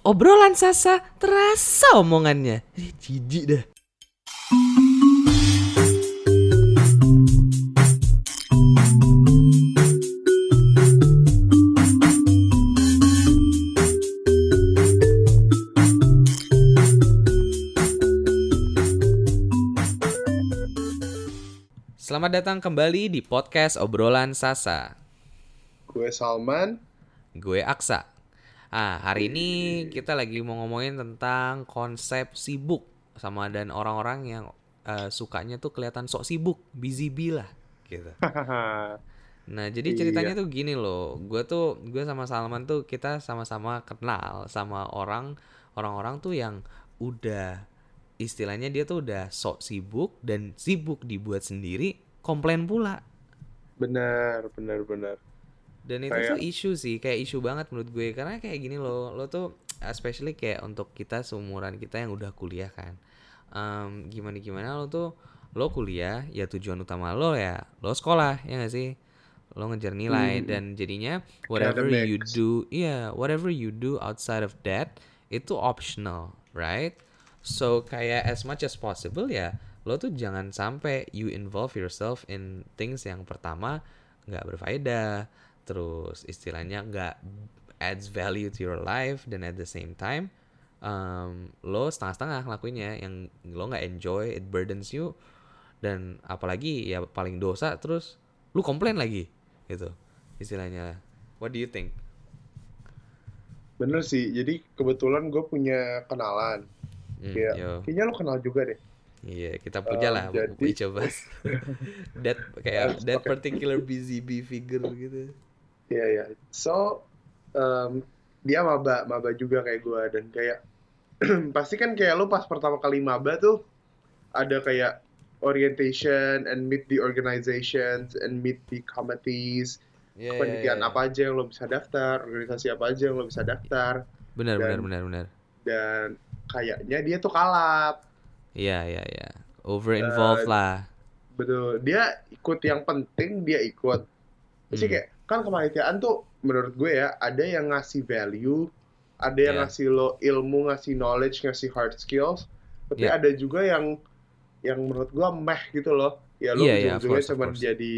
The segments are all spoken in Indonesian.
Obrolan Sasa terasa omongannya. Eh, jijik dah. Selamat datang kembali di podcast Obrolan Sasa. Gue Salman. Gue Aksa. Ah, hari ini kita lagi mau ngomongin tentang konsep sibuk sama dan orang-orang yang eh, sukanya tuh kelihatan sok sibuk, busy bee lah gitu. Nah, jadi ceritanya tuh gini loh. Gue tuh gue sama Salman tuh kita sama-sama kenal sama orang orang-orang tuh yang udah istilahnya dia tuh udah sok sibuk dan sibuk dibuat sendiri, komplain pula. benar, benar, benar. Dan itu Kayak- tuh isu sih, kayak isu banget menurut gue karena kayak gini loh, lo tuh especially kayak untuk kita seumuran kita yang udah kuliah kan. Em, gimana gimana lo tuh lo kuliah ya tujuan utama lo ya lo sekolah ya gak sih? Lo ngejar nilai dan jadinya whatever you Academics. do, iya whatever you do outside of that itu optional, right? So kayak as much as possible ya lo tuh jangan sampai you involve yourself in things yang pertama nggak berfaedah, terus istilahnya nggak adds value to your life dan at the same time um, lo setengah-setengah ngelakuinnya yang lo nggak enjoy, it burdens you dan apalagi ya paling dosa terus lu komplain lagi gitu istilahnya. What do you think? Bener sih. Jadi kebetulan gue punya kenalan. Hmm, Kayak, yo. kayaknya lo kenal juga deh. Iya, kita punya Um, lah jadi- we coba. that kayak that particular busy bee figure gitu. Iya, iya. So, um, dia maba, maba juga kayak gue. Dan kayak, pasti kan kayak lo pas pertama kali maba tuh, ada kayak orientation and meet the organizations and meet the committees. Iya, iya, Penelitian iya. apa aja yang lo bisa daftar, organisasi apa aja yang lo bisa daftar. Benar, benar, Dan- benar, benar. Dan kayaknya dia tuh kalap. Iya, iya, iya. Over involved Eh, lah. Betul. Dia ikut yang penting, dia ikut. Terus Hmm. kayak, kan kepanitiaan tuh menurut gue ya, ada yang ngasih value, ada yang Iya. ngasih lo ilmu, ngasih knowledge, ngasih hard skills. Tapi Iya. ada juga yang yang menurut gue meh gitu loh. Ya lo of ujung-ujungnya of cuma jadi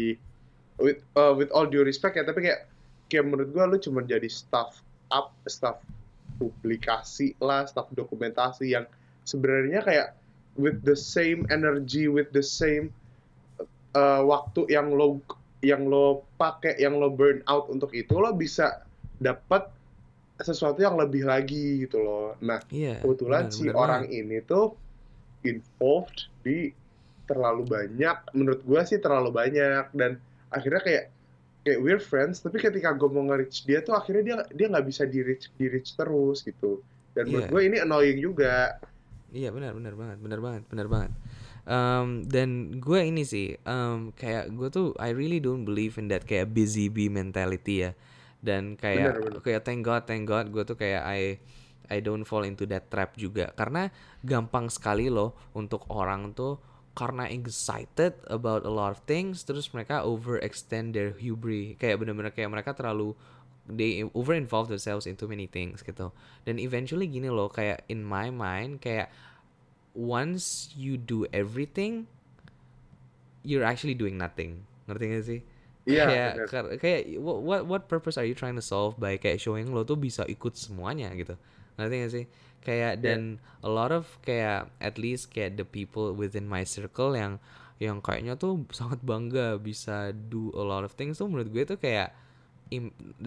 with uh, with all due respect ya, tapi kayak kayak menurut gue lo cuma jadi staff up, staff publikasi lah, staff dokumentasi yang sebenarnya kayak with the same energy, with the same uh, waktu yang lo yang lo pakai, yang lo burn out untuk itu, lo bisa dapat sesuatu yang lebih lagi gitu loh. Nah, Iya. kebetulan benar, si orang banget. ini tuh involved di terlalu banyak, menurut gua sih terlalu banyak dan akhirnya kayak kayak we're friends, tapi ketika gue mau nge-reach dia tuh akhirnya dia dia nggak bisa di reach di reach terus gitu. Dan menurut Iya. gue ini annoying juga. Iya benar benar banget benar banget benar banget. Um, dan gue ini sih um, kayak gue tuh I really don't believe in that kayak busy bee mentality ya. Dan kayak Benar, benar. kayak thank God thank God gue tuh kayak I I don't fall into that trap juga karena gampang sekali loh untuk orang tuh karena excited about a lot of things terus mereka overextend their hubris kayak bener-bener kayak mereka terlalu they over involve themselves into many things gitu dan eventually gini loh kayak in my mind kayak once you do everything you're actually doing nothing. Ngerti gak sih? Iya, kayak kar- kayak what, what what purpose are you trying to solve by kayak showing lo tuh bisa ikut semuanya gitu. Ngerti gak sih? Kayak dan a lot of kayak at least kayak the people within my circle yang yang kayaknya tuh sangat bangga bisa do a lot of things tuh menurut gue tuh kayak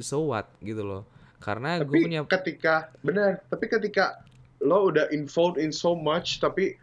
so what gitu loh. Karena gue Tapi punya ketika benar, tapi ketika lo udah involved in so much tapi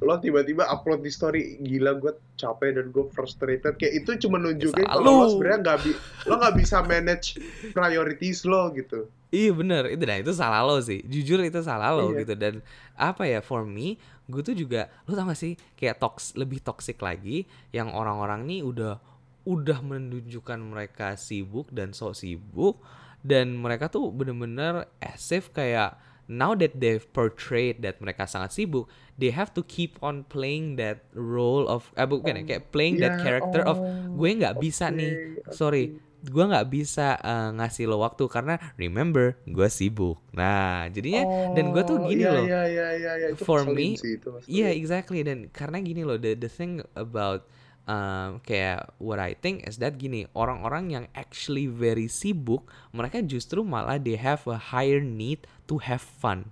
lo tiba-tiba upload di story gila gue capek dan gue frustrated. Kayak itu cuma nunjukin Salah kalau lo sebenarnya nggak bi lo nggak bisa manage priorities lo gitu. Iya bener, itu nah itu salah lo sih. Jujur itu salah lo Iya. gitu. Dan apa ya for me, gue tuh juga lo tau gak sih kayak toks lebih toxic lagi yang orang-orang nih udah udah menunjukkan mereka sibuk dan sok sibuk dan mereka tuh bener-bener as if kayak now that they've portrayed that mereka sangat sibuk, they have to keep on playing that role of eh bukan ya, kayak playing that Ya, character of oh, gue nggak bisa nih, sorry, gua nggak bisa eh, ngasih lo waktu karena remember gue sibuk nah jadinya dan gue tuh Oh, gini iya, loh iya, iya, iya. Itu For me. Iya, exactly. Dan karena gini loh, the the thing about um, kayak what I think is that gini, orang-orang yang actually very sibuk, mereka justru malah they have a higher need to have fun.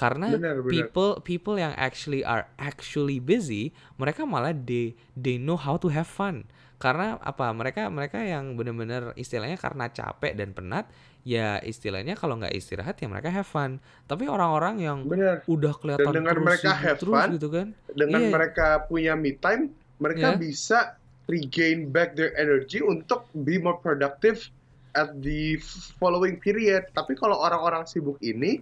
Karena Benar, benar. people people yang actually are actually busy, mereka malah they they know how to have fun. Karena apa? Mereka mereka yang bener-bener istilahnya karena capek dan penat, ya istilahnya kalau nggak istirahat ya mereka have fun. Tapi orang-orang yang Benar. udah kelihatan dengan terus mereka have terus fun, gitu kan Dengan Iya. mereka punya me time, mereka Iya. bisa regain back their energy untuk be more productive at the following period. Tapi kalau orang-orang sibuk ini,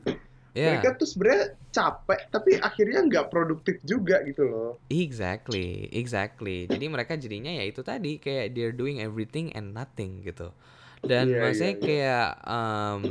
ya mereka tuh sebenarnya capek, tapi akhirnya nggak produktif juga gitu loh. exactly exactly jadi mereka jadinya ya itu tadi kayak they're doing everything and nothing gitu dan Iya, maksudnya iya, iya. kayak um,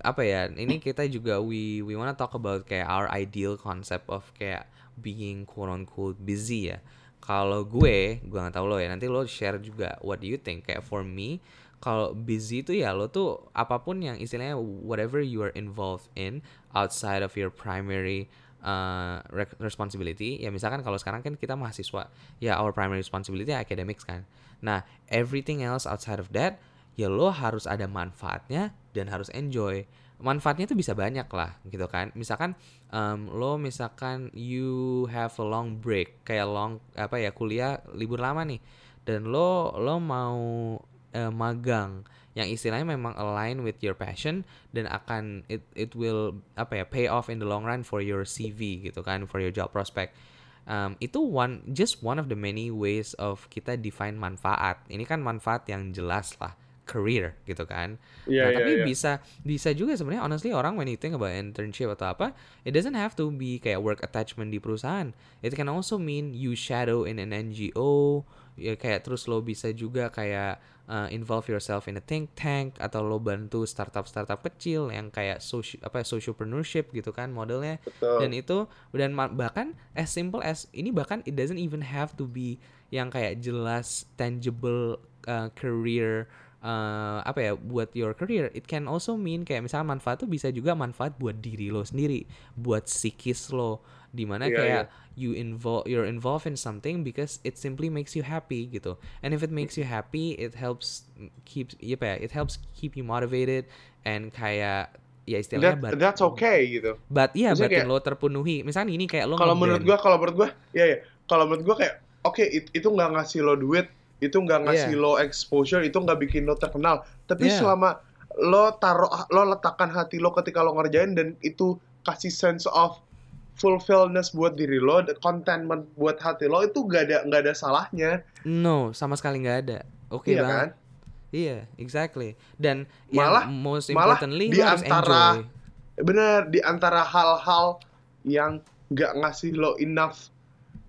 apa ya ini kita juga we we wanna talk about kayak our ideal concept of kayak being quote unquote busy ya kalau gue gue nggak tahu lo ya nanti lo share juga what do you think? Kayak for me kalau busy itu ya lo tuh apa pun yang istilahnya whatever you are involved in outside of your primary uh, responsibility ya misalkan kalau sekarang kan kita mahasiswa ya our primary responsibility academics kan. Nah everything else outside of that ya lo harus ada manfaatnya dan harus enjoy. Manfaatnya tuh bisa banyak lah gitu kan. Misalkan um, lo misalkan you have a long break kayak long apa ya kuliah libur lama nih. Dan lo lo mau eh, magang yang istilahnya memang align with your passion dan akan it it will apa ya pay off in the long run for your CV gitu kan for your job prospect. Um, itu one just one of the many ways of kita define manfaat. Ini kan manfaat yang jelas lah career gitu kan Iya, nah iya, tapi iya. bisa bisa juga sebenarnya honestly orang when you think about internship atau apa it doesn't have to be kayak work attachment di perusahaan it can also mean you shadow in an NGO ya kayak terus lo bisa juga kayak uh, involve yourself in a think tank atau lo bantu startup startup kecil yang kayak social apa socialpreneurship gitu kan modelnya Betul. dan itu dan bahkan as simple as ini bahkan it doesn't even have to be yang kayak jelas tangible uh, career uh, apa ya buat your career it can also mean kayak misalnya manfaat tuh bisa juga manfaat buat diri lo sendiri buat psikis lo. Di mana Iya, kayak you involve you're involved in something because it simply makes you happy gitu. And if it makes you happy it helps keep ya apa ya it helps keep you motivated and kayak ya istilahnya That, bat- that's okay gitu. but iya Maksudnya batin kayak- lo terpenuhi. Misalnya ini kayak lo Kalau menurut gua, kalau menurut gua, ya ya. Kalau menurut gua kayak, oke it- itu nggak ngasih lo duit, itu nggak ngasih Iya. lo exposure, itu nggak bikin lo terkenal. Tapi Iya. selama lo taruh, lo letakkan hati lo ketika lo ngerjain dan itu kasih sense of fulfillness buat diri lo, contentment buat hati lo itu nggak ada nggak ada salahnya, no sama sekali nggak ada oke iya banget kan? iya exactly dan Malah- yang most malah di antara- enjoy Bener di antara hal-hal yang nggak ngasih lo enough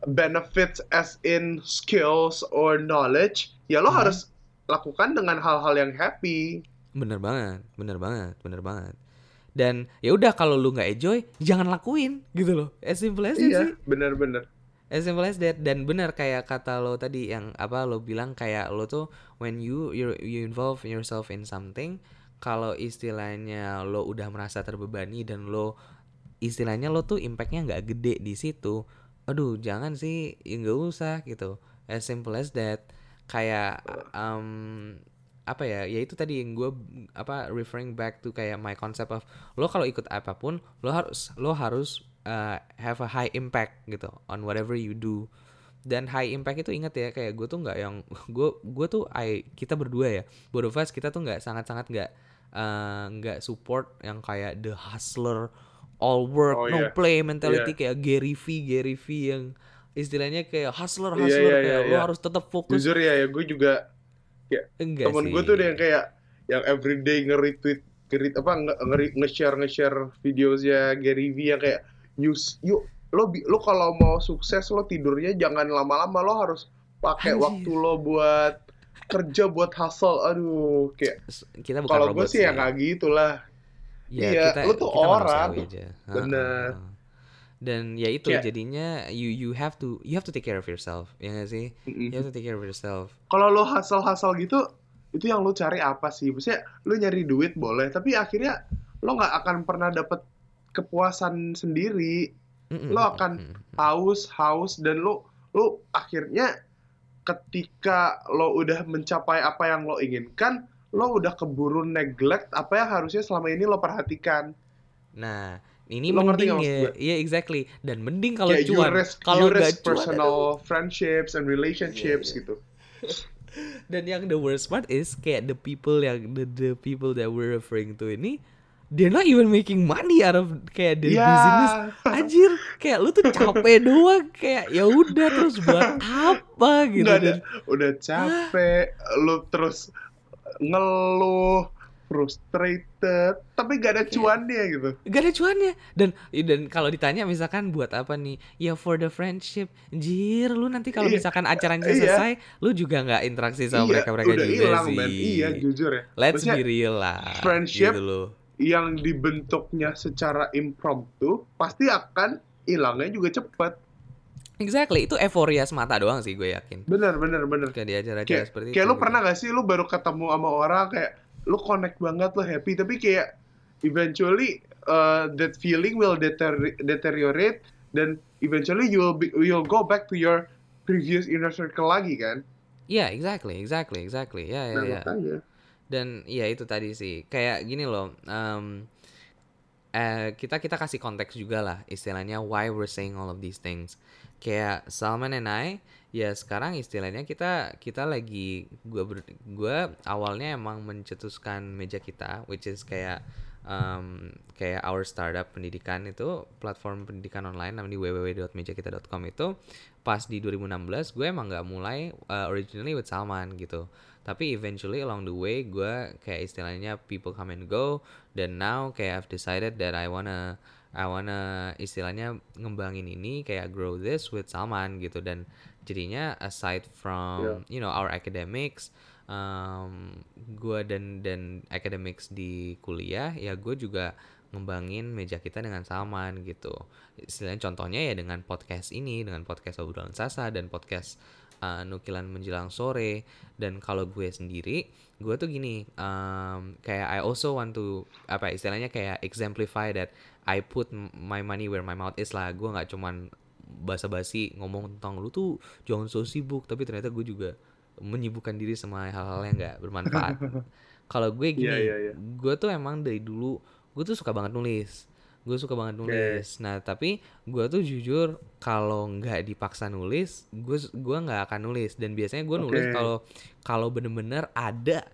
benefits as in skills or knowledge, ya lo Mhm. harus lakukan dengan hal-hal yang happy. bener banget bener banget bener banget dan ya udah kalau lu nggak enjoy jangan lakuin gitu loh as simple as that sih Iya, bener-bener. as simple as that dan benar kayak kata lo tadi yang apa lo bilang kayak lo tuh when you you you involve yourself in something kalau istilahnya lo udah merasa terbebani dan lo istilahnya lo tuh impactnya nggak gede di situ aduh jangan sih ya nggak usah gitu. As simple as that. Kayak um, apa ya ya itu tadi yang gue apa referring back to kayak my concept of lo kalau ikut apa pun lo harus lo harus uh, have a high impact gitu on whatever you do. Dan high impact itu inget ya kayak gue tuh nggak yang gue gue tuh I kita berdua ya both of kita tuh nggak sangat sangat nggak uh, nggak support yang kayak the hustler all work Oh, no iya. play mentality kayak Gary V Gary V yang istilahnya kayak hustler Iya, hustler iya, kayak iya, lo iya. harus tetap fokus. Jujur ya, ya gue juga enggak temen sih. gue tuh ada yang kayak yang everyday nge-retweet nge apa nge- nge- nge-share nge-share videosnya Gary Vee yang kayak news yuk lo lo kalau mau sukses lo tidurnya jangan lama-lama lo harus pakai waktu lo buat kerja buat hustle. Aduh kayak kita kalau gue sih ya nggak gitu lah Ya, Iya, kita, lu tuh kita orang. aja. Bener. ha, ha. Dan ya itu Kayak- jadinya you you have to you have to take care of yourself, ya gak sih? Mm-mm. You have to take care of yourself. kalau lo hustle hustle gitu itu yang lu cari apa sih maksudnya lu nyari duit boleh tapi akhirnya lo nggak akan pernah dapet kepuasan sendiri Mm-mm, lo akan haus haus dan lo lo akhirnya ketika lo udah mencapai apa yang lo inginkan lo udah keburu neglect apa yang harusnya selama ini lo perhatikan Nah, ini Lo mending ya. Iya, exactly. Dan mending kalau you cuan. Kalau cuan, personal aduh. friendships and relationships Iya, iya. gitu Dan yang the worst part is kayak the people yang the, the people that we're referring to ini they're not even making money out of kayak their Iya. business. Anjir, kayak lu tuh capek doang kayak ya udah terus buat apa gitu Nggak dan udah capek lu terus ngeluh frustrated tapi gak ada Kayak- cuannya gitu. Gak ada cuannya. Dan dan kalau ditanya misalkan buat apa nih? Ya for the friendship. Jir lu nanti kalau Iya. misalkan acaranya Iya. selesai lu juga nggak interaksi sama iya mereka mereka udah juga hilang sih. men. Iya jujur ya. Let's Maksudnya, be real lah friendship gitu loh. yang dibentuknya secara impromptu pasti akan hilangnya juga cepet exactly itu euforia semata doang sih gue yakin bener bener bener kayak di acara-acara kayak seperti kayak itu lu gitu. pernah gak sih lu baru ketemu sama orang kayak lu connect banget lu happy tapi kayak eventually uh, that feeling will deter- deteriorate dan eventually you will be, you'll go back to your previous inner circle lagi kan Iya, exactly, exactly, exactly. Ya, ya, nah ya. Dan ya itu tadi sih. Kayak gini loh. em, eh, kita kita kasih konteks juga lah istilahnya why we're saying all of these things. Kayak Salman and I, ya sekarang istilahnya kita kita lagi gua ber, gua awalnya emang mencetuskan meja kita, which is kayak em, kayak our startup pendidikan itu platform pendidikan online namanya www.mejakita.com itu. Pas di 2016 gue emang nggak mulai uh, originally with Salman gitu. Tapi eventually along the way gue kayak istilahnya people come and go dan now kayak I've decided that I wanna I wanna istilahnya ngembangin ini kayak grow this with Salman gitu. Dan jadinya aside from you know our academics um, gue dan dan academics di kuliah ya gue juga ngembangin meja kita dengan Salman gitu. Istilahnya contohnya ya dengan podcast ini dengan podcast obrolan sasa dan podcast uh, nukilan menjelang sore. Dan kalau gue sendiri gue tuh gini um, kayak I also want to apa istilahnya kayak exemplify that I put my money where my mouth is lah. Gue nggak cuman basa-basi ngomong tentang lu tuh jangan so sibuk tapi ternyata gue juga menyibukkan diri sama hal-hal yang nggak bermanfaat. Kalau gue gini Iya, iya, iya. gue tuh emang dari dulu gue tuh suka banget nulis. Gue suka banget nulis. Nah tapi gue tuh jujur kalau nggak dipaksa nulis gue gue nggak akan nulis. Dan biasanya gue nulis kalau kalau bener-bener ada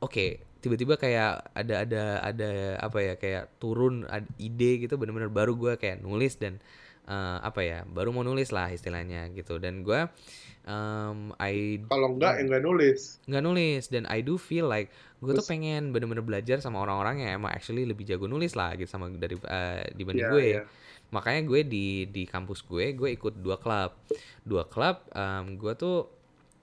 oke tiba-tiba kayak ada ada ada apa ya kayak turun ide gitu bener-bener baru gue kayak nulis dan eh, apa ya baru mau nulis lah istilahnya gitu. Dan gue um, I kalau enggak ya nulis. Nggak nulis. Dan I do feel like gue tuh pengen bener-bener belajar sama orang-orang yang emang actually lebih jago nulis lah gitu sama dari eh, dibanding Iya, gue. iya. makanya gue di di kampus gue gue ikut dua klub. Dua klub em, gue tuh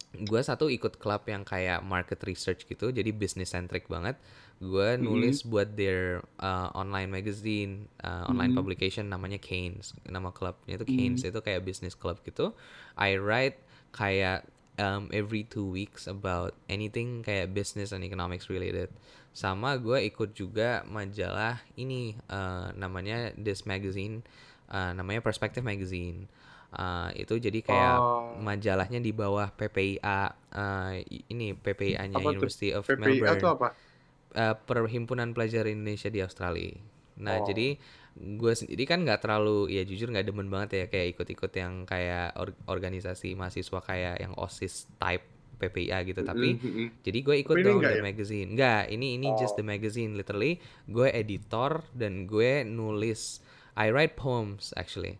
gue satu ikut klub yang kayak market research gitu jadi business centric banget gue Mhm. nulis buat their uh, online magazine uh, online Mhm. publication namanya Keynes nama klubnya itu Keynes Mhm. itu kayak business club gitu I write kayak um, every two weeks about anything kayak business and economics related sama gue ikut juga majalah ini uh, namanya this magazine uh, namanya Perspective Magazine Uh, itu jadi kayak Oh. majalahnya di bawah PPIA uh, i- ini PPIA-nya? University of PPI Melbourne atau apa uh, Perhimpunan Pelajar Indonesia di Australia. Nah, Oh. jadi gue sendiri kan nggak terlalu ya jujur nggak demen banget ya kayak ikut-ikut yang kayak or- organisasi mahasiswa kayak yang OSIS type PPIA gitu. Tapi Mhm, mhm. jadi gue ikut dong nggak the ya? magazine. Enggak, ini ini just Oh. the magazine literally. Gue editor dan gue nulis I write poems actually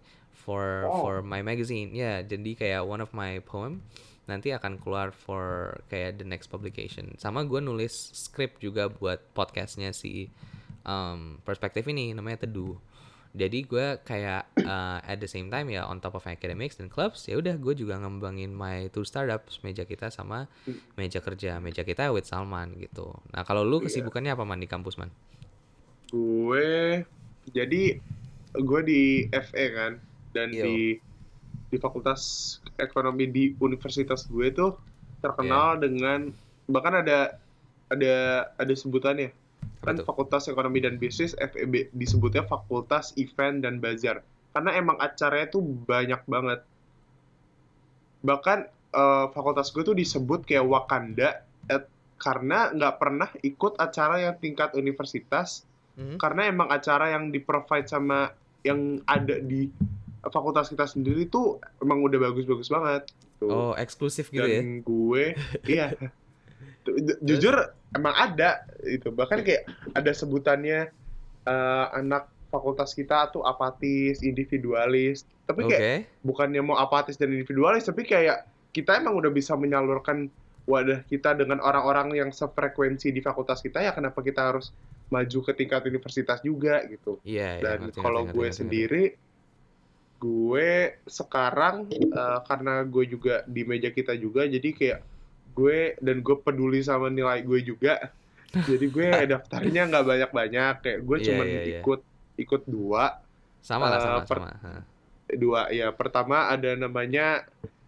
for Oh. for my magazine. Ya, jadi kayak one of my poem nanti akan keluar for kayak the next publication. Sama gue nulis script juga buat podcastnya si um, perspektif ini namanya Teduh. Jadi gue kayak uh, at the same time ya on top of academics dan clubs ya udah gue juga ngembangin my two startups meja kita sama meja kerja meja kita with Salman gitu. Nah kalau lu Iya. kesibukannya apa man di kampus man? gue jadi gue di FE kan dan Yo. di di fakultas ekonomi di universitas gue tuh terkenal Iya. dengan bahkan ada ada ada sebutannya kan? Fakultas Ekonomi dan Bisnis FEB disebutnya Fakultas Event dan Bazar karena emang acaranya tuh banyak banget bahkan eh, fakultas gue tuh disebut kayak Wakanda eh, karena nggak pernah ikut acara yang tingkat universitas Mhm. karena emang acara yang di provide sama yang ada di fakultas kita sendiri tuh emang udah bagus-bagus banget tuh Oh, eksklusif gitu ya? dan gue iya. Jujur emang ada itu bahkan kayak ada sebutannya eh, anak fakultas kita tuh apatis individualis. Tapi kayak bukannya mau apatis dan individualis tapi kayak kita emang udah bisa menyalurkan wadah kita dengan orang-orang yang sefrekuensi di fakultas kita ya kenapa kita harus maju ke tingkat universitas juga gitu. Iya, iya, dan ngerti, kalau gue ngerti, ngerti. Gue sekarang eh, karena gue juga di meja kita juga jadi kayak gue dan gue peduli sama nilai gue juga jadi gue daftarnya nggak banyak-banyak kayak gue Iya, cuman iya, iya. ikut ikut dua Sama lah, eh, sama, per- sama. Dua ya pertama ada namanya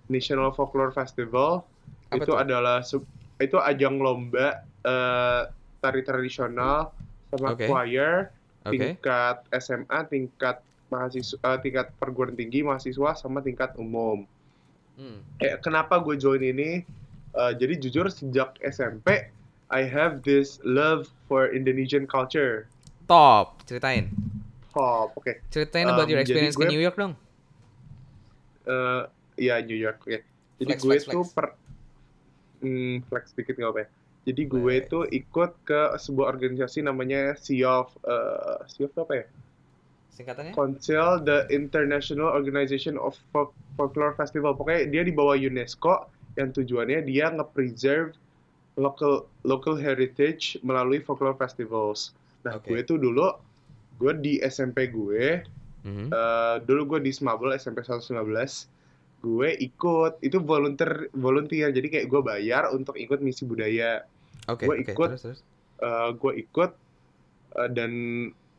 National Folklore Festival Apa itu tuh? adalah itu ajang lomba eh, tari tradisional sama Oke. choir tingkat SMA tingkat mahasiswa eh, tingkat perguruan tinggi mahasiswa sama tingkat umum Hmm. eh, kenapa gue join ini Eh, jadi jujur sejak SMP I have this love for Indonesian culture Top, ceritain. pop oke Ceritain about your Um, experience ke gue- New York dong. eh ya New York oke jadi Flex, gue flex, tuh flex. per hmm, flex dikit nggak apa ya jadi gue Boleh. tuh ikut ke sebuah organisasi namanya SIOF eh SIOF apa ya Singkatannya? Council the International Organization of Folk- Folklore Festival pokoknya dia di bawah UNESCO yang tujuannya dia nge-preserve local local heritage melalui folklore festivals nah Oke. gue tuh dulu gue di SMP gue Mhm. Eh, dulu gue di Smabel SMP 119 gue ikut itu volunteer volunteer jadi kayak gue bayar untuk ikut misi budaya Oke, gue oke, ikut. terus terus. Eh, gue ikut eh, dan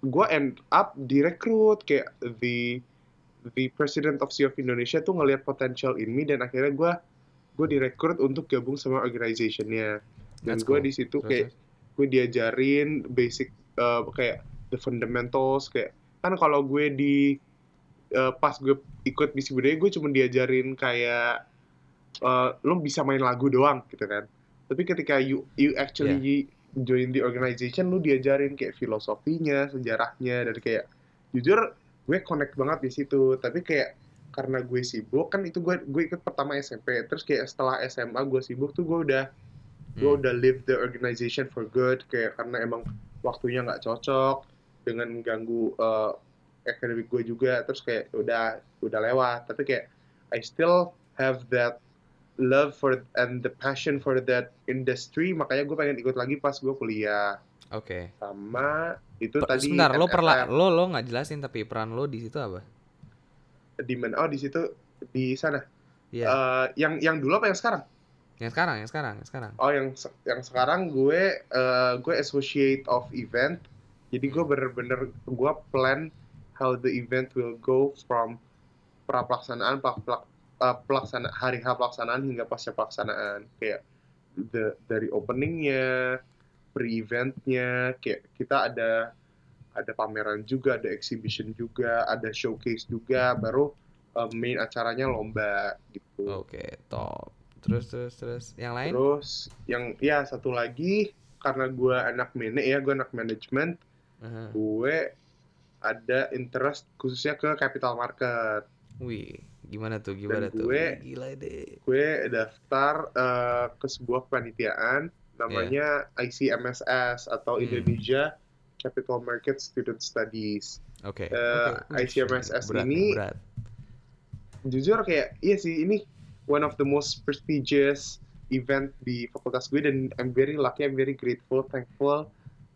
gue end up direkrut kayak the the president of Sea of Indonesia tuh ngelihat potential ini dan akhirnya gue gue direkrut untuk gabung sama organizationnya. Dan gue cool. di situ kayak gue diajarin basic eh, kayak the fundamentals kayak kan kalau gue di eh, pas gue ikut misi budaya gue cuma diajarin kayak eh, lo bisa main lagu doang gitu kan. Tapi ketika you you actually join the organization lu diajarin kayak filosofinya sejarahnya dan kayak jujur gue connect banget di situ tapi kayak karena gue sibuk kan itu gue gue ikut pertama SMP terus kayak setelah SMA gue sibuk tuh gue udah gue Hmm. udah leave the organization for good kayak karena emang waktunya nggak cocok dengan ganggu uh, akademik gue juga terus kayak udah udah lewat tapi kayak I still have that love for and the passion for that industry makanya gue pengen ikut lagi pas gue kuliah Oke. sama itu Per- tadi Sebentar, lo perla lo lo nggak jelasin tapi peran lo di situ apa? di mana oh di situ di sana Iya. Eh, yang yang dulu apa yang sekarang yang sekarang, yang sekarang, yang sekarang. Oh yang yang sekarang gue eh, gue associate of event. Jadi gue bener-bener gue plan how the event will go from pra pelaksanaan pelak, pelak- eh, pelaksana hari H pelaksanaan hingga pasca pelaksanaan kayak the, dari openingnya, pre-eventnya, kayak kita ada ada pameran juga, ada exhibition juga, ada showcase juga, baru eh, main acaranya lomba gitu. Oke, top. Terus terus terus yang lain? Terus yang ya satu lagi karena gue anak mene ya gue anak manajemen Aha. gue ada interest khususnya ke capital market Wih, gimana tuh? Gimana tuh? gue- Gila deh. gue daftar eh, ke sebuah panitiaan namanya ICMSS atau Hmm. Indonesia Capital Market Student Studies Oke. Eh, oke. Wih, ICMSS berat ini- berat. jujur kayak iya sih ini one of the most prestigious event di fakultas gue dan I'm very lucky, I'm very grateful, thankful.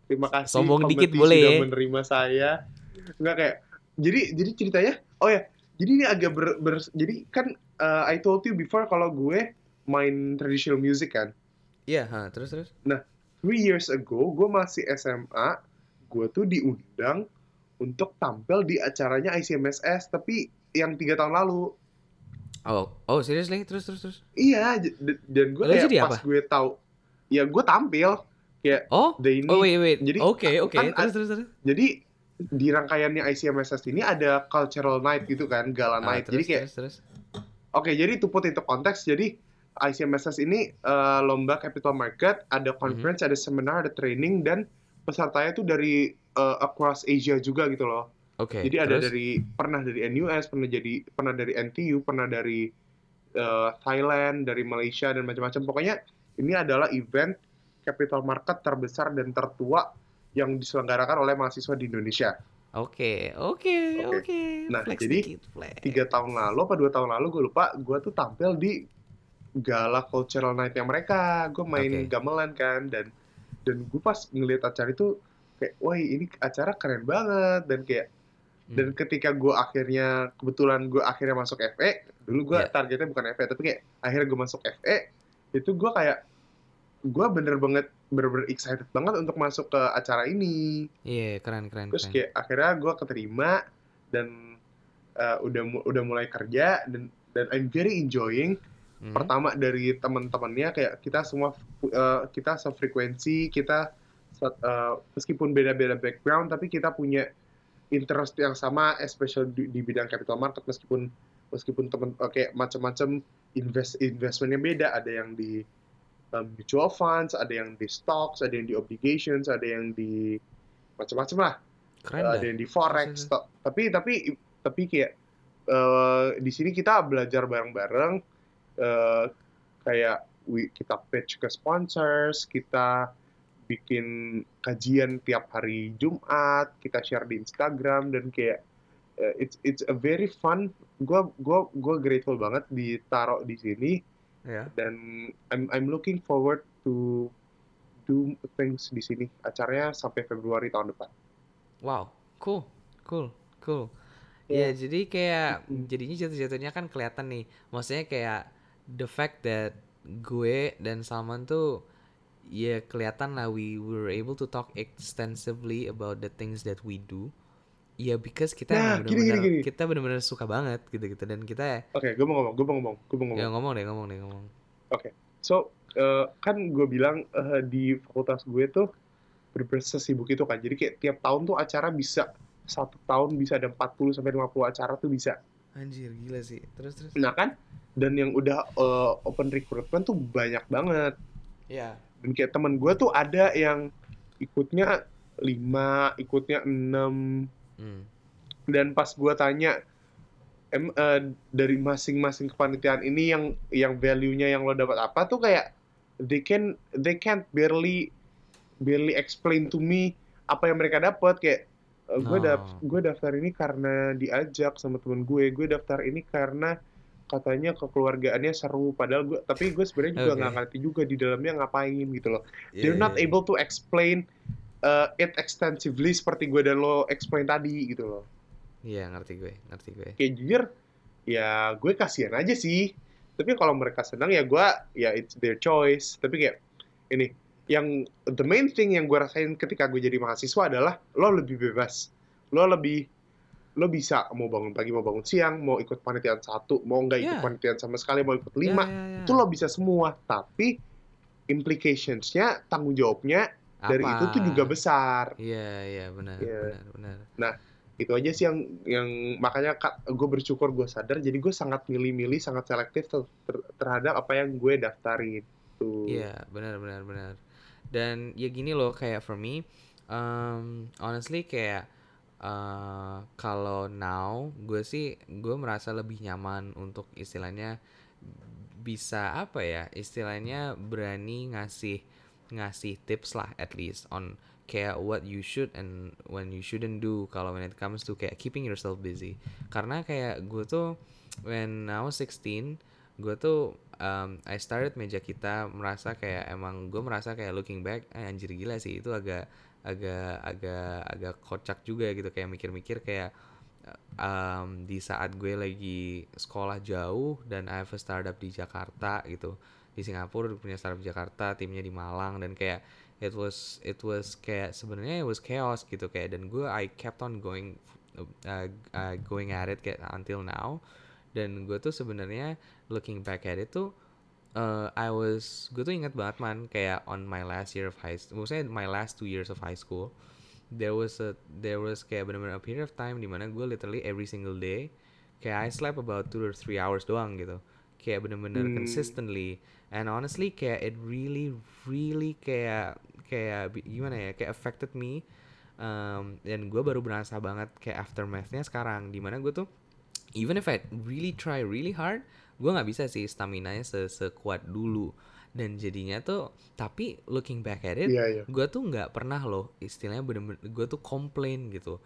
Terima kasih Sombong dikit boleh sudah ya. menerima saya. Enggak kayak jadi jadi ceritanya oh ya jadi ini agak ber, ber- jadi kan uh, I told you before kalau gue main traditional music kan Iya, ha, terus terus. three years ago gue masih SMA gue tuh diundang untuk tampil di acaranya ICMSS tapi yang tiga tahun lalu Oh, oh seriously? Terus terus terus. Iya, dan gue kayak jadi pas apa? gue tahu, ya gue tampil kayak Oh, they oh need wait wait. jadi Oke oke. kan Terus terus terus. jadi di rangkaiannya ICMSS ini ada cultural night gitu kan gala Ah, night jadi terus kayak terus terus. Oke, jadi to put into konteks, jadi ICMSS ini eh, lomba capital market, ada Mhm. conference, ada seminar, ada training, dan pesertanya tuh dari eh, across Asia juga gitu loh. Oke. jadi ada terus? dari pernah dari NUS, pernah jadi pernah dari NTU, pernah dari eh, Thailand, dari Malaysia dan macam-macam. Pokoknya ini adalah event capital market terbesar dan tertua yang diselenggarakan oleh mahasiswa di Indonesia. Oke oke Oke. Nah, Flex jadi tiga tahun lalu apa dua tahun lalu gue lupa gue tuh tampil di gala cultural night yang mereka gue main Oke. gamelan kan dan dan gue pas ngeliat acara itu kayak wah ini acara keren banget dan kayak Hmm. dan ketika gue akhirnya kebetulan gue akhirnya masuk FE dulu gue Iya. targetnya bukan FE tapi kayak akhirnya gue masuk FE itu gue kayak gue bener banget bener-bener excited banget untuk masuk ke acara ini Iya keren keren terus keren. kayak akhirnya gue keterima dan uh, udah mu- udah mulai kerja dan dan I'm very enjoying Hmm. pertama dari teman-temannya kayak kita semua uh, kita sefrekuensi kita uh, meskipun beda-beda background tapi kita punya interest yang sama especially di, di bidang capital market meskipun meskipun teman uh, kayak macam-macam invest investmentnya beda ada yang di um, mutual funds ada yang di stocks ada yang di obligations ada yang di macam-macam lah. Keren Uh, ada yang di forex to- tapi tapi tapi kayak eh, di sini kita belajar bareng-bareng eh, kayak we- kita pitch ke sponsors kita bikin kajian tiap hari Jumat kita share di Instagram dan kayak eh, it's it's a very fun gue gua gua grateful banget ditaruh di sini Ya. dan I'm I'm looking forward to do things di sini acaranya sampai Februari tahun depan Wow, cool, cool, cool. Ya. Ya, jadi kayak jadinya jatuh-jatuhnya kan kelihatan nih. Maksudnya kayak the fact that gue dan Salman tuh ya kelihatan lah we were able to talk extensively about the things that we do. Ya because kita Nah, emang gini, gini, bener-bener gini. kita bener-bener suka banget gitu-gitu dan kita Oke, gue mau ngomong, gue mau ngomong, gue mau ngomong. ya ngomong deh ngomong deh ngomong. So, eh, kan gue bilang eh, di fakultas gue tuh bener sesibuk itu kan. Jadi kayak tiap tahun tuh acara bisa satu tahun bisa ada 40 sampai 50 acara tuh bisa. Anjir gila sih. Terus terus. Nah kan, dan yang udah eh, open recruitment tuh banyak banget. Ya. Dan kayak temen gue tuh ada yang ikutnya 5, ikutnya 6, Hmm. dan pas gue tanya em eh, dari masing-masing kepanitiaan ini yang yang value-nya yang lo dapat apa tuh kayak they can they can't barely barely explain to me apa yang mereka dapat kayak gue dap Oh. gue daftar ini karena diajak sama temen gue gue daftar ini karena katanya kekeluargaannya seru padahal gue tapi gue sebenarnya juga nggak ngerti juga di dalamnya ngapain gitu loh Iya, they're not iya. able to explain uh, it extensively seperti gue dan lo explain tadi gitu loh Iya ngerti gue, ngerti gue. kayak jujur ya gue kasihan aja sih tapi kalau mereka senang ya gue ya it's their choice tapi kayak ini yang the main thing yang gue rasain ketika gue jadi mahasiswa adalah lo lebih bebas lo lebih lo bisa mau bangun pagi mau bangun siang mau ikut panitiaan satu mau nggak ikut Yeah. panitiaan sama sekali mau ikut Ya, lima ya, ya. itu lo bisa semua tapi implicationsnya tanggung jawabnya dari Apa? itu tuh juga besar Iya, iya benar, Iya. benar, benar. itu aja sih yang yang makanya gue bersyukur gue sadar jadi gue sangat milih-milih sangat selektif ter- ter- terhadap apa yang gue daftarin tuh Iya, benar, benar, benar. Dan ya gini loh, kayak for me, um, honestly kayak uh, kalau now gue sih gue merasa lebih nyaman untuk istilahnya bisa apa ya, istilahnya berani ngasih ngasih tips lah at least on kayak what you should and when you shouldn't do kalau when it comes to kayak keeping yourself busy. Karena kayak gue tuh when I was 16 gue tuh um, I started meja kita merasa kayak emang gue merasa kayak looking back eh, anjir gila sih itu agak agak agak agak kocak juga gitu kayak mikir-mikir kayak um, di saat gue lagi sekolah jauh dan I have a startup di Jakarta gitu di Singapura punya startup di Jakarta timnya di Malang dan kayak it was it was kayak sebenarnya it was chaos gitu kayak dan gue I kept on going uh, uh, going at it kayak until now dan gue tuh sebenarnya looking back at it tuh uh, I was gue tuh ingat banget man kayak on my last year of high school maksudnya my last two years of high school there was a there was kayak bener-bener a period of time di mana gue literally every single day kayak I slept about two or three hours doang gitu kayak bener-bener Hmm. consistently and honestly kayak it really really kayak kayak gimana ya kayak affected me. Um, dan gue baru berasa banget kayak aftermathnya sekarang di mana gue tuh even if I really try really hard gue nggak bisa sih stamina nya se sekuat dulu. Dan jadinya tuh tapi looking back at it Iya, iya. gue tuh nggak pernah loh istilahnya bener-bener gue tuh complain gitu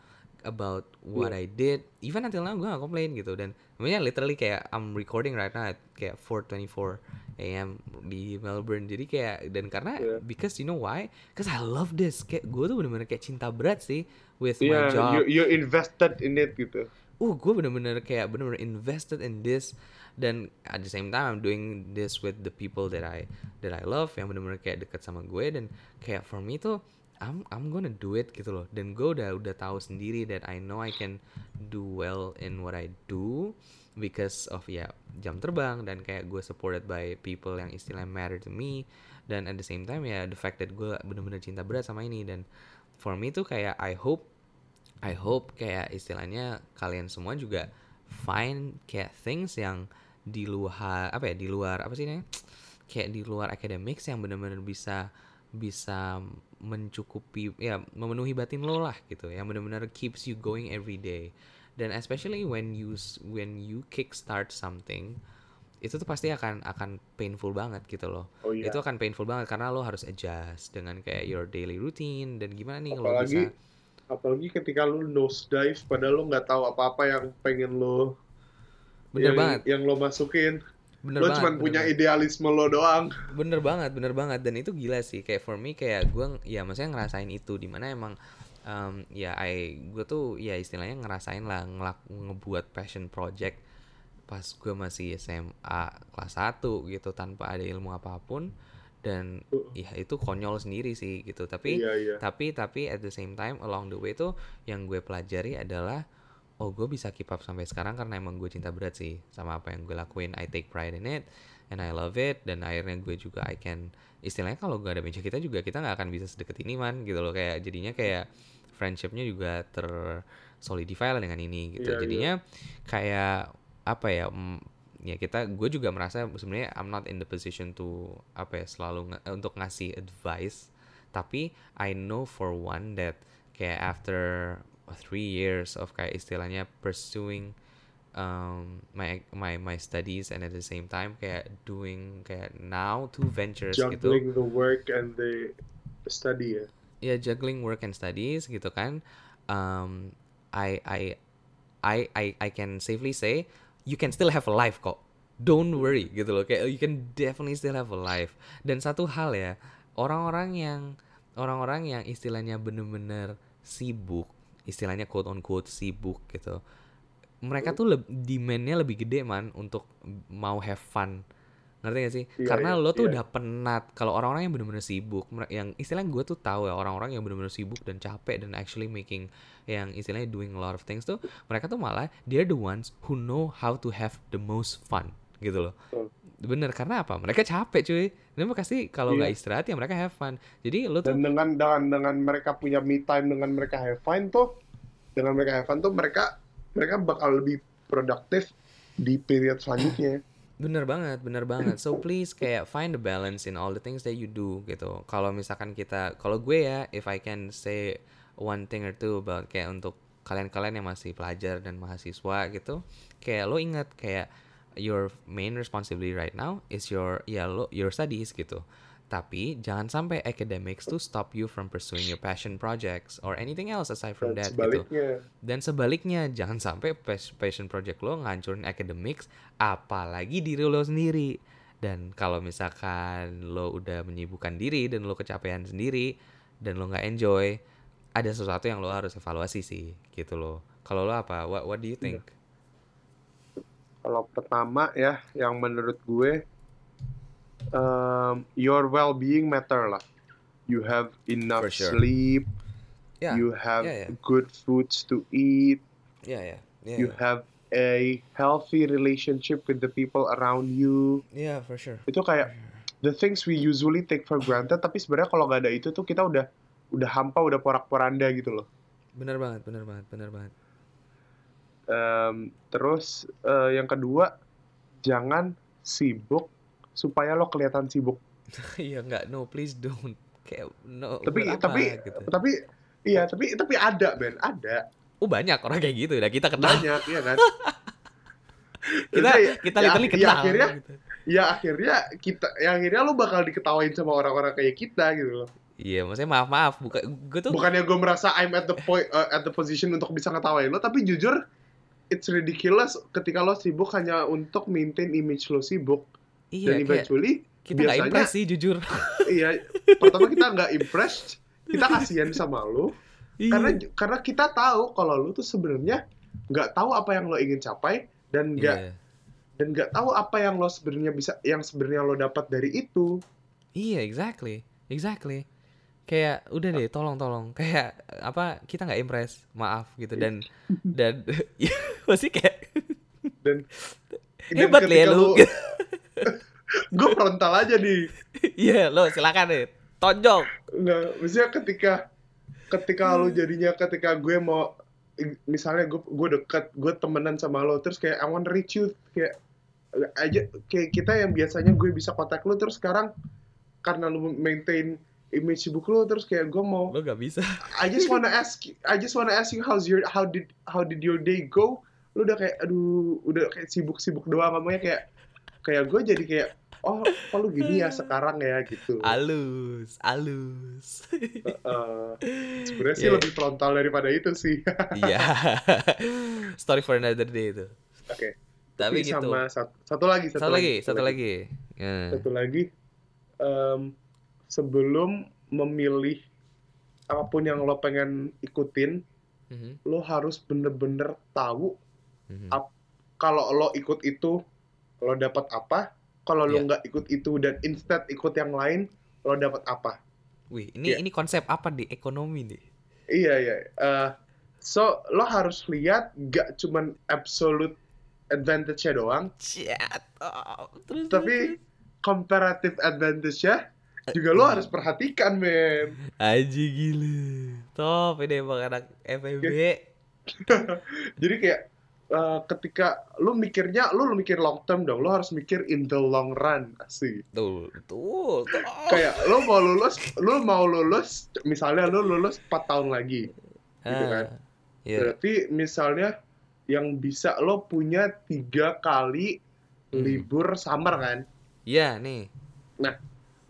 about what I did even until now gue gak complain gitu. Dan sebenarnya literally kayak I'm recording right now at kayak 4:24 a.m. di Melbourne. Jadi kayak dan karena Yeah. because you know why? Because I love this. Kayak gue tuh bener-bener kayak cinta berat sih with my Iya, job. you, you invested in it gitu. uh gue bener-bener kayak bener-bener invested in this. Dan at the same time I'm doing this with the people that I that I love yang bener-bener kayak deket sama gue. Dan kayak for me tuh I'm I'm gonna do it gitu loh. Dan gue udah udah tahu sendiri that I know I can do well in what I do because of ya jam terbang dan kayak gue supported by people yang istilahnya matter to me. Dan at the same time ya the fact that gue bener-bener cinta berat sama ini. Dan for me tuh kayak I hope I hope kayak istilahnya kalian semua juga find kayak things yang di luar apa ya di luar apa sih ini kayak di luar academics yang benar-benar bisa bisa mencukupi ya memenuhi batin lo lah gitu yang benar-benar keeps you going every day dan especially when you when you kickstart something itu tuh pasti akan akan painful banget gitu loh Oh iya. itu akan painful banget karena lo harus adjust dengan kayak your daily routine dan gimana nih lo apalagi bisa apalagi ketika lu nose dive padahal lu nggak tahu apa-apa yang pengen lo Bener yang, banget. yang lo masukin. Bener lo banget cuma bener punya banget. idealisme lo doang. bener banget bener banget dan itu gila sih kayak for me kayak gue ya maksudnya ngerasain itu di mana emang um, ya I gue tuh ya istilahnya ngerasain lah ngelak, ngebuat passion project pas gue masih SMA kelas 1 gitu tanpa ada ilmu apa pun dan ya itu konyol sendiri sih gitu tapi Iya, iya. tapi tapi at the same time along the way tuh yang gue pelajari adalah oh gue bisa keep up sampai sekarang karena emang gue cinta berat sih sama apa yang gue lakuin. I take pride in it and I love it. Dan akhirnya gue juga I can istilahnya kalau gak ada meja kita juga kita nggak akan bisa sedekat ini man gitu loh. Kayak jadinya kayak friendshipnya juga ter solidify lah dengan ini gitu. Iya, iya. jadinya kayak apa ya mm, ya kita gue juga merasa sebenarnya I'm not in the position to apa ya selalu nge- eh, untuk ngasih advice. Tapi I know for one that kayak after three years of kayak istilahnya pursuing um, my my my studies and at the same time kayak doing kayak now two ventures gitu. Juggling the work and the study ya. ya juggling work and studies gitu kan. Um, I I I I I can safely say you can still have a life kok. Don't worry gitu loh kayak you can definitely still have a life. Dan satu hal ya orang-orang yang orang-orang yang istilahnya bener-bener sibuk istilahnya quote on quote sibuk gitu. Mereka tuh leb- demandnya lebih gede man untuk mau have fun. Ngerti gak sih? Iya, karena iya, lo tuh iya. udah penat. Kalau orang-orang yang bener-bener sibuk yang istilahnya gue tuh tahu ya orang-orang yang bener-bener sibuk dan capek dan actually making yang istilahnya doing a lot of things tuh mereka tuh malah they're the ones who know how to have the most fun gitu loh. Bener karena apa mereka capek cuy dan pasti kalau nggak istirahat ya mereka have fun jadi lo tuh Dan dengan dengan dengan mereka punya me time dengan mereka have fun tuh dengan mereka have fun tuh mereka mereka bakal lebih produktif di period selanjutnya. Bener banget, bener banget. So please kayak find the balance in all the things that you do gitu. Kalau misalkan kita, kalau gue ya, if I can say one thing or two about kayak untuk kalian-kalian yang masih pelajar dan mahasiswa gitu, kayak lo ingat kayak your main responsibility right now is your ya lo your studies gitu. Tapi jangan sampai academics to stop you from pursuing your passion projects or anything else aside from Dan that gitu. Dan sebaliknya, jangan sampai pas- passion project lo ngancurin academics, apalagi diri lo sendiri. Dan kalau misalkan lo udah menyibukkan diri dan lo kecapean sendiri dan lo nggak enjoy, ada sesuatu yang lo harus evaluasi sih, gitu loh. Kalau lo apa? What What do you think? Kalau pertama ya yang menurut gue um, your well-being matter lah. You have enough For sure. sleep, Ya, you have yeah, yeah. good foods to eat, ya, ya, ya, you ya. have a healthy relationship with the people around you Yeah, for sure. itu kayak the things we usually take for granted tapi sebenarnya kalau nggak ada itu tuh kita udah udah hampa udah porak-poranda gitu loh Bener banget, bener banget, bener banget. Em, terus eh, yang kedua jangan sibuk supaya lo kelihatan sibuk Iya nggak, no please don't. Kayak no. tapi buat apa, tapi gitu. tapi iya tapi tapi ada Ben ada Oh banyak orang kayak gitu, udah kita kenal. banyak ya kan kita Maksudnya, kita ya, literally ya kenal. akhirnya gitu. ya akhirnya kita ya akhirnya lo bakal diketawain sama orang-orang kayak kita gitu loh Iya, maksudnya maaf maaf, bukan gue tuh bukannya gue merasa I'm at the point uh, at the position untuk bisa ngetawain lo tapi jujur it's ridiculous ketika lo sibuk hanya untuk maintain image lo sibuk iya dan eventually kita biasanya impress sih jujur. iya pertama kita nggak impressed kita kasihan sama lo Iya. karena karena kita tahu kalau lo tuh sebenarnya nggak tahu apa yang lo ingin capai dan nggak Iya. dan nggak tahu apa yang lo sebenarnya bisa yang sebenarnya lo dapat dari itu Iya, exactly. Exactly. Kayak udah deh, tolong tolong. Kayak apa kita nggak impress, maaf gitu dan dan ya, masih kayak dan hebat lah ya lu. gue frontal aja nih Iya, lo silakan deh. Tonjok. nggak maksudnya ketika ketika Hmm. lo jadinya ketika gue mau misalnya gue gue deket gue temenan sama lo terus kayak I want reach you kayak aja kayak kita yang biasanya gue bisa kontak lo terus sekarang karena lo maintain image sibuk lo terus kayak gue mau Lo gak bisa. I just wanna ask I just wanna ask you how's your how did how did your day go lu udah kayak aduh udah kayak sibuk-sibuk doang ngomongnya kayak kayak gue jadi kayak oh kok lu gini ya sekarang ya gitu Alus, alus. Eh, sebenarnya sih Yeah. lebih frontal daripada itu sih Iya. Story for another day itu. oke Tapi gitu. sama satu, satu lagi satu, Satu lagi, satu lagi. Satu lagi em, sebelum memilih apa pun yang lo pengen ikutin Mhm, lo harus bener-bener tahu mhm. Ap- kalau lo ikut itu lo dapat apa kalau lo Iya. nggak ikut itu dan instead ikut yang lain lo dapat apa Wih, ini Iya. ini konsep apa di ekonomi nih? iya iya Eh, so lo harus lihat gak cuman absolute advantage-nya doang Chat. Oh, terus, tapi terus, comparative advantage-nya juga lo Iya. harus perhatikan men. Aji gila. Top ini emang anak FEB. jadi kayak eh, ketika lo mikirnya lo, lo mikir long term dong lo harus mikir in the long run asik Tuh, tuh, tuh. kayak lo mau lulus lo mau lulus misalnya lo lulus 4 tahun lagi gitu kan. Ah, Iya. berarti misalnya yang bisa lo punya tiga kali Hmm. libur summer kan Iya, nih.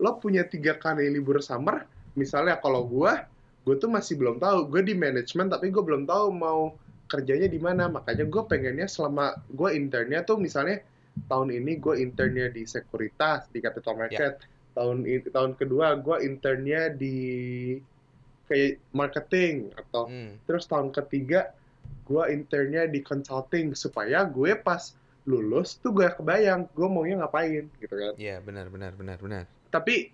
lo punya tiga kali libur summer misalnya kalau gua gue tuh masih belum tahu gue di manajemen tapi gue belum tahu mau kerjanya di mana makanya gue pengennya selama gue internnya tuh misalnya tahun ini gue internnya di sekuritas di capital market tahun ini tahun kedua gue internnya di kayak marketing atau Hmm. terus tahun ketiga gue internnya di consulting supaya gue pas lulus tuh gue kebayang gue maunya ngapain gitu kan Iya, benar, benar, benar, benar. tapi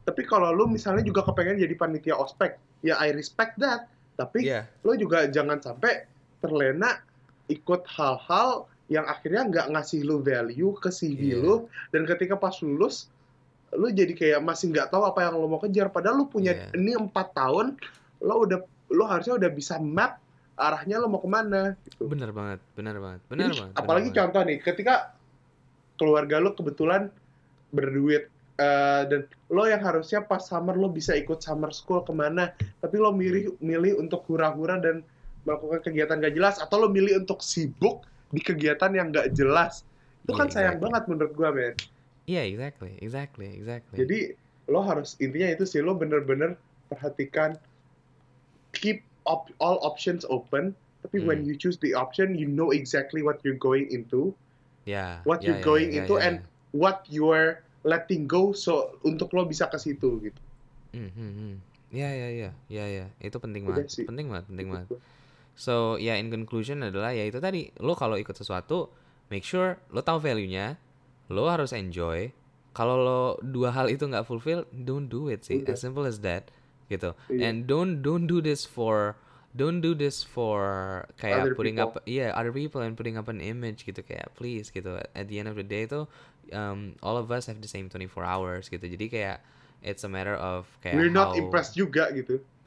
tapi kalau lu misalnya juga kepengen jadi panitia ospek ya I respect that tapi Iya. lo juga jangan sampai terlena ikut hal-hal yang akhirnya nggak ngasih lu value ke CV Iya. lu dan ketika pas lulus lu jadi kayak masih nggak tahu apa yang lo mau kejar padahal lu punya Iya. ini empat tahun lo udah lo harusnya udah bisa map arahnya lo mau ke mana gitu Benar banget, benar banget, benar Jadi, banget. apalagi banget. contoh nih, ketika keluarga lo kebetulan berduit eh, dan lo yang harusnya pas summer lo bisa ikut summer school ke mana, tapi lo milih milih untuk hura-hura dan melakukan kegiatan gak jelas, atau lo milih untuk sibuk di kegiatan yang gak jelas, itu Iya, kan sayang exactly. banget menurut gua men. Iya, exactly, exactly, exactly. Jadi lo harus intinya itu sih lo bener-bener perhatikan keep op- all options open. Tapi when Hmm. you choose the option, you know exactly what you're going into. ya, what ya, you're ya, going ya, into ya, and what you're letting go so untuk lo bisa ke situ gitu. Hmm, hmm, hmm. Ya, ya, ya, ya, ya. Itu penting banget, sih. penting banget, penting banget. So, ya in conclusion adalah ya itu tadi, lo kalau ikut sesuatu, make sure lo tahu value-nya, lo harus enjoy. Kalau lo dua hal itu nggak fulfill, don't do it sih. Udah. As simple as that, gitu. Iya. And don't don't do this for don't do this for kayak Other putting people. up yeah other people and putting up an image gitu kayak please gitu at the end of the day tuh um, all of us have the same 24 hours gitu jadi kayak it's a matter of kayak we're not how- impressed juga gitu Iya,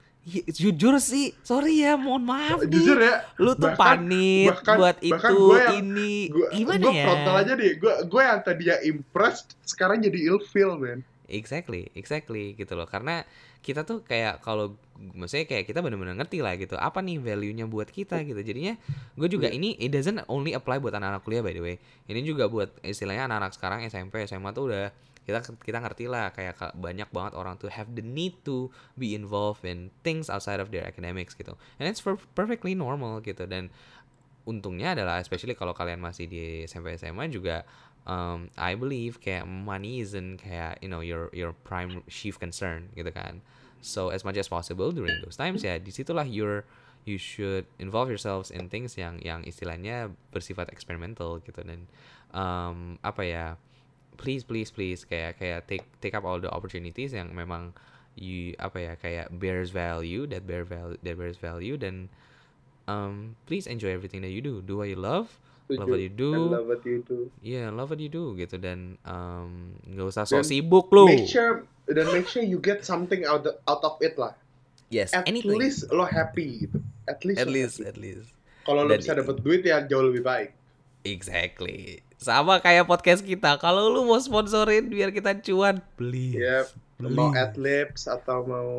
jujur sih sorry ya mohon maaf jujur nih ya lu tuh bahkan- panit bahkan- buat bahkan itu gue yang- ini gue gimana gue ya frontal aja deh gue gue yang tadinya impressed sekarang jadi ilfeel man Exactly, exactly gitu loh. Karena kita tuh kayak kalau maksudnya kayak kita benar-benar ngerti lah gitu. Apa nih value-nya buat kita gitu. Jadinya gue juga Iya. ini it doesn't only apply buat anak-anak kuliah by the way. Ini juga buat istilahnya anak-anak sekarang SMP, SMA tuh udah kita kita ngerti lah kayak ka- banyak banget orang tuh have the need to be involved in things outside of their academics gitu. And it's per- perfectly normal gitu. Dan untungnya adalah especially kalau kalian masih di SMP SMA juga um, I believe kayak money isn't kayak you know your your prime chief concern gitu kan. So as much as possible during those times ya di situlah your you should involve yourselves in things yang yang istilahnya bersifat eksperimental gitu. Dan um, apa ya please please please kayak kayak take take up all the opportunities yang memang you apa ya kayak bears value that bear value that bears value dan um, please enjoy everything that you do. Do what you love love what you And do love what you do. Yeah love what you do gitu. Dan um, nggak usah sok sibuk lu. make sure dan make sure you get something out of, out of it lah. Yes at anything. least lo happy gitu. At least at lo least happy. at least. Kalau lo bisa dapat duit ya jauh lebih baik. Exactly sama kayak podcast kita. Kalau lu mau sponsorin biar kita cuan please. Ya mau adlibs atau mau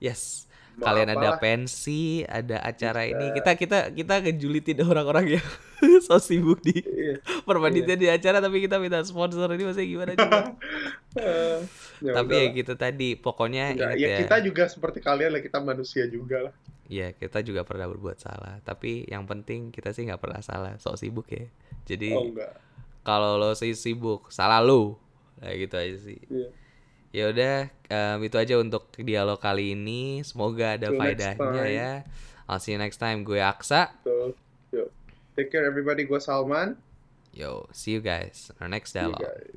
yes. mau kalian ada apalah. pensi ada acara Bisa. ini kita kita kita ngejulitin orang-orang yang so sibuk di Iya. perpanitian di acara tapi kita minta sponsor. Ini maksudnya gimana coba Eh, ya tapi ya gitu tadi. Pokoknya Enggak, ya ya. kita juga seperti kalian lah. Kita manusia juga lah. Ya kita juga pernah berbuat salah. Tapi yang penting kita sih nggak pernah salah. Sok sibuk ya. Jadi oh enggak kalau lo sih sibuk salah lo kayak gitu aja sih. Iya. ya udah em, itu aja untuk dialog kali ini. Semoga ada Till faedahnya ya. I'll see you next time. Gue Aksa. So yuk. Take care everybody. Gue Salman. Yo see you guys our next See you dialogue guys